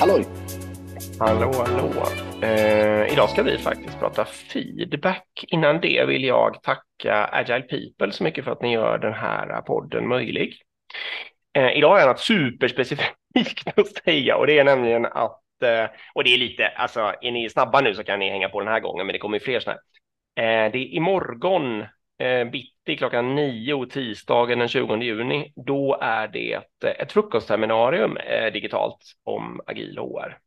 Halloj! Hallå, hallå. Eh, idag ska vi faktiskt prata feedback. Innan det vill jag tacka Agile People så mycket för att ni gör den här podden möjlig. Eh, idag jag något superspecifikt att säga och det är nämligen att, eh, och det är lite, alltså är ni snabba nu så kan ni hänga på den här gången, men det kommer ju fler sådana här. Eh, det är imorgon eh, bitti klockan nio tisdagen den 20 juni. Då är det eh, ett, frukostseminarium eh, digitalt om agil HR.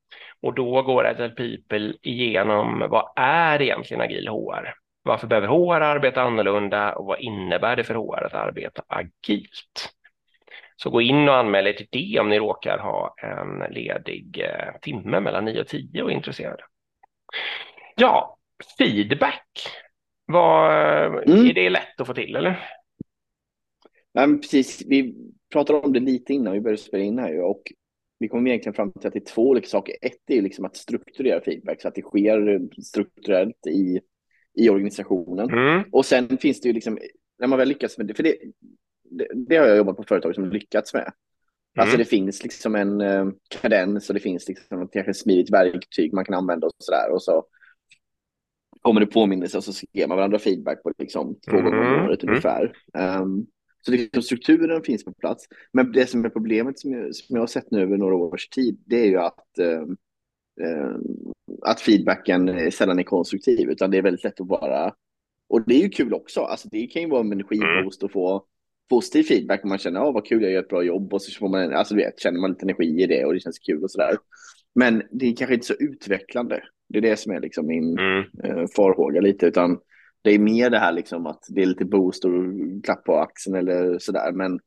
Och då går Agile People igenom vad är egentligen agil HR? Varför behöver HR arbeta annorlunda och vad innebär det för HR att arbeta agilt? Så gå in och anmäl er till det om ni råkar ha en ledig eh, timme mellan 9 och 10 och är intresserade. Ja, feedback. Vad, mm. Är det lätt att få till eller? Men precis, vi pratade om det lite innan vi började spela in här och vi kom egentligen fram till att det är två olika saker. Ett är liksom att strukturera feedback så att det sker strukturellt i, i organisationen. Mm. Och sen finns det ju liksom, när man väl lyckas med det, för det, det, det har jag jobbat på företag som lyckats med. Alltså mm. Alltså det finns liksom en eh, kadens och det finns liksom ett kanske smidigt verktyg man kan använda och så där. Och så kommer det påminnelse och så ger man varandra feedback på liksom två gånger om mm. året ungefär. Um, så liksom strukturen finns på plats. Men det som är problemet som jag, som jag har sett nu över några års tid, det är ju att, eh, att feedbacken sällan är konstruktiv, utan det är väldigt lätt att vara... Och det är ju kul också. Alltså det kan ju vara en energiboost att få positiv feedback om man känner att vad kul, jag gör ett bra jobb och så får man, alltså vet, känner man lite energi i det och det känns kul och sådär. Men det är kanske inte så utvecklande. Det är det som är liksom min mm. eh, farhåga lite, utan det är mer det här liksom att det är lite boost och klapp på axeln eller sådär, men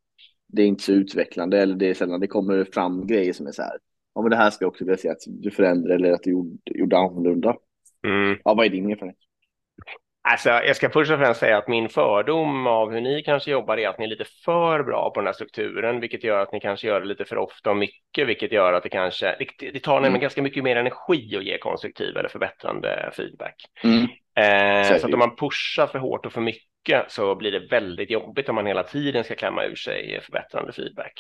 det är inte så utvecklande eller det är sällan det kommer fram grejer som är så här. Ja, men det här ska jag också vilja se att du förändrar eller att du gjorde, gjorde annorlunda. Mm. Ja, vad är din erfarenhet? Alltså, jag ska först och främst säga att min fördom av hur ni kanske jobbar är att ni är lite för bra på den här strukturen, vilket gör att ni kanske gör det lite för ofta och mycket, vilket gör att det kanske, det, det tar nämligen mm. ganska mycket mer energi att ge konstruktiv eller förbättrande feedback. Mm. Eh, så att om man pushar för hårt och för mycket så blir det väldigt jobbigt om man hela tiden ska klämma ur sig förbättrande feedback.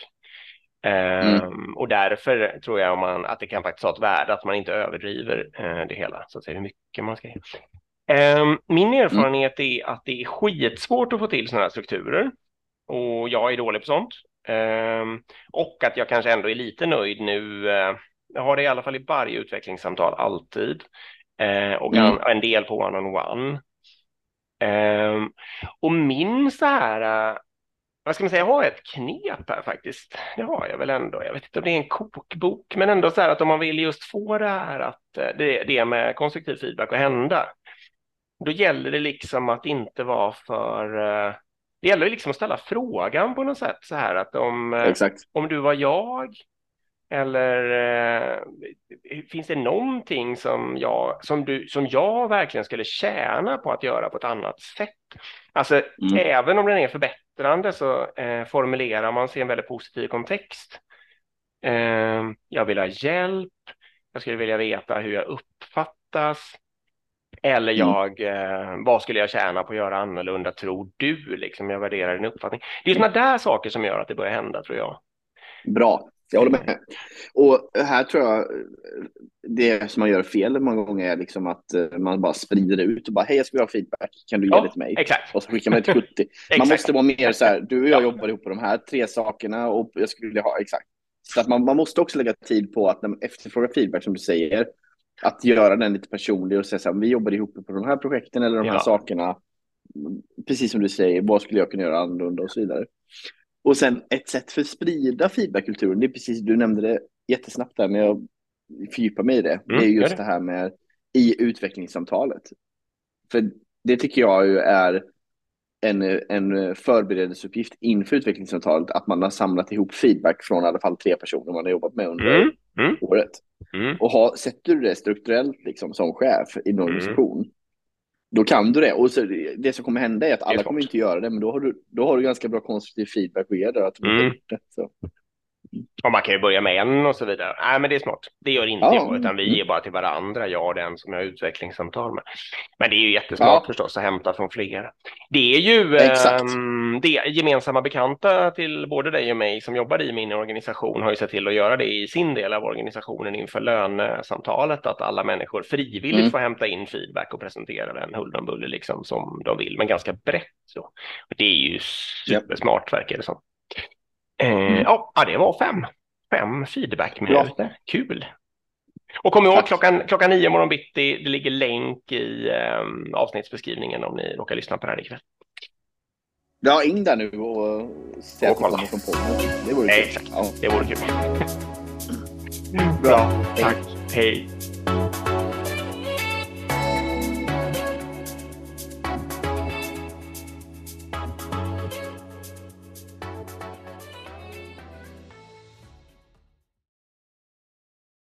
Mm. Um, och därför tror jag man, att det kan faktiskt ha ett värde att man inte överdriver uh, det hela, så att säga hur mycket man ska ge. Um, min mm. erfarenhet mm. är att det är skitsvårt att få till sådana här strukturer och jag är dålig på sånt. Um, och att jag kanske ändå är lite nöjd nu. Uh, jag har det i alla fall i varje utvecklingssamtal alltid uh, och mm. en del på one-on-one. Um, och min så här, uh, vad ska man säga, jag har ett knep här faktiskt. Det har jag väl ändå. Jag vet inte om det är en kokbok, men ändå så här att om man vill just få det här att det, det med konstruktiv feedback att hända då gäller det liksom att inte vara för... Eh, det gäller liksom att ställa frågan på något sätt så här att om, eh, Exakt. om du var jag eller eh, finns det någonting som jag, som, du, som jag verkligen skulle tjäna på att göra på ett annat sätt? Alltså, mm. även om den är förbättrande så eh, formulerar man sig i en väldigt positiv kontext. Eh, jag vill ha hjälp. Jag skulle vilja veta hur jag uppfattas. Eller mm. jag, mm. eh, vad skulle jag tjäna på att göra annorlunda tror du? Liksom, jag värderar din uppfattning. Det är sådana där saker som gör att det börjar hända tror jag. Bra, jag håller med. Och här tror jag det som man gör fel många gånger är liksom att eh, man bara sprider ut och bara hej jag skulle ha feedback, kan du ge ja, det till mig? Exakt. Och så skickar man det till 70. man måste vara mer så här, du och jag ja. jobbar ihop på de här tre sakerna och jag skulle vilja ha exakt. Så att man, man måste också lägga tid på att när man efterfrågar feedback som du säger, att göra den lite personlig och säga så här, vi jobbar ihop på de här projekten eller de här ja. sakerna. Precis som du säger, vad skulle jag kunna göra annorlunda och så vidare. Och sen ett sätt för att sprida feedbackkulturen, det är precis, du nämnde det jättesnabbt där, men jag fördjupar mig i det. Mm, det är just det. det här med i utvecklingssamtalet. För det tycker jag ju är en, en förberedelseuppgift inför utvecklingssamtalet, att man har samlat ihop feedback från i alla fall tre personer man har jobbat med under mm, mm. året. Mm. Och ha, sätter du det strukturellt liksom, som chef i en organisation, mm. då kan du det. Och så, det som kommer hända är att alla kommer inte göra det, men då har du, då har du ganska bra konstruktiv feedback att ge där. Att mm. det, så. Och man kan ju börja med en och så vidare. Nej, men det är smart. Det gör inte ja. jag, utan vi ger bara till varandra, jag och den som jag har utvecklingssamtal med. Men det är ju jättesmart ja. förstås att hämta från flera. Det är ju eh, det, gemensamma bekanta till både dig och mig som jobbar i min organisation har ju sett till att göra det i sin del av organisationen inför lönesamtalet, att alla människor frivilligt mm. får hämta in feedback och presentera den huller om buller liksom som de vill, men ganska brett. Så. Det är ju supersmart verkar det som. Eh, mm. Ja, det var fem. Fem feedbackminuter. Kul. Och kom ihåg klockan, klockan nio morgon bitti, det ligger länk i eh, avsnittsbeskrivningen om ni råkar lyssna på det här ikväll. Ja, in där nu och se att kommer från podden. Det vore kul. Exakt, ja. det vore kul. Bra, tack. Hej.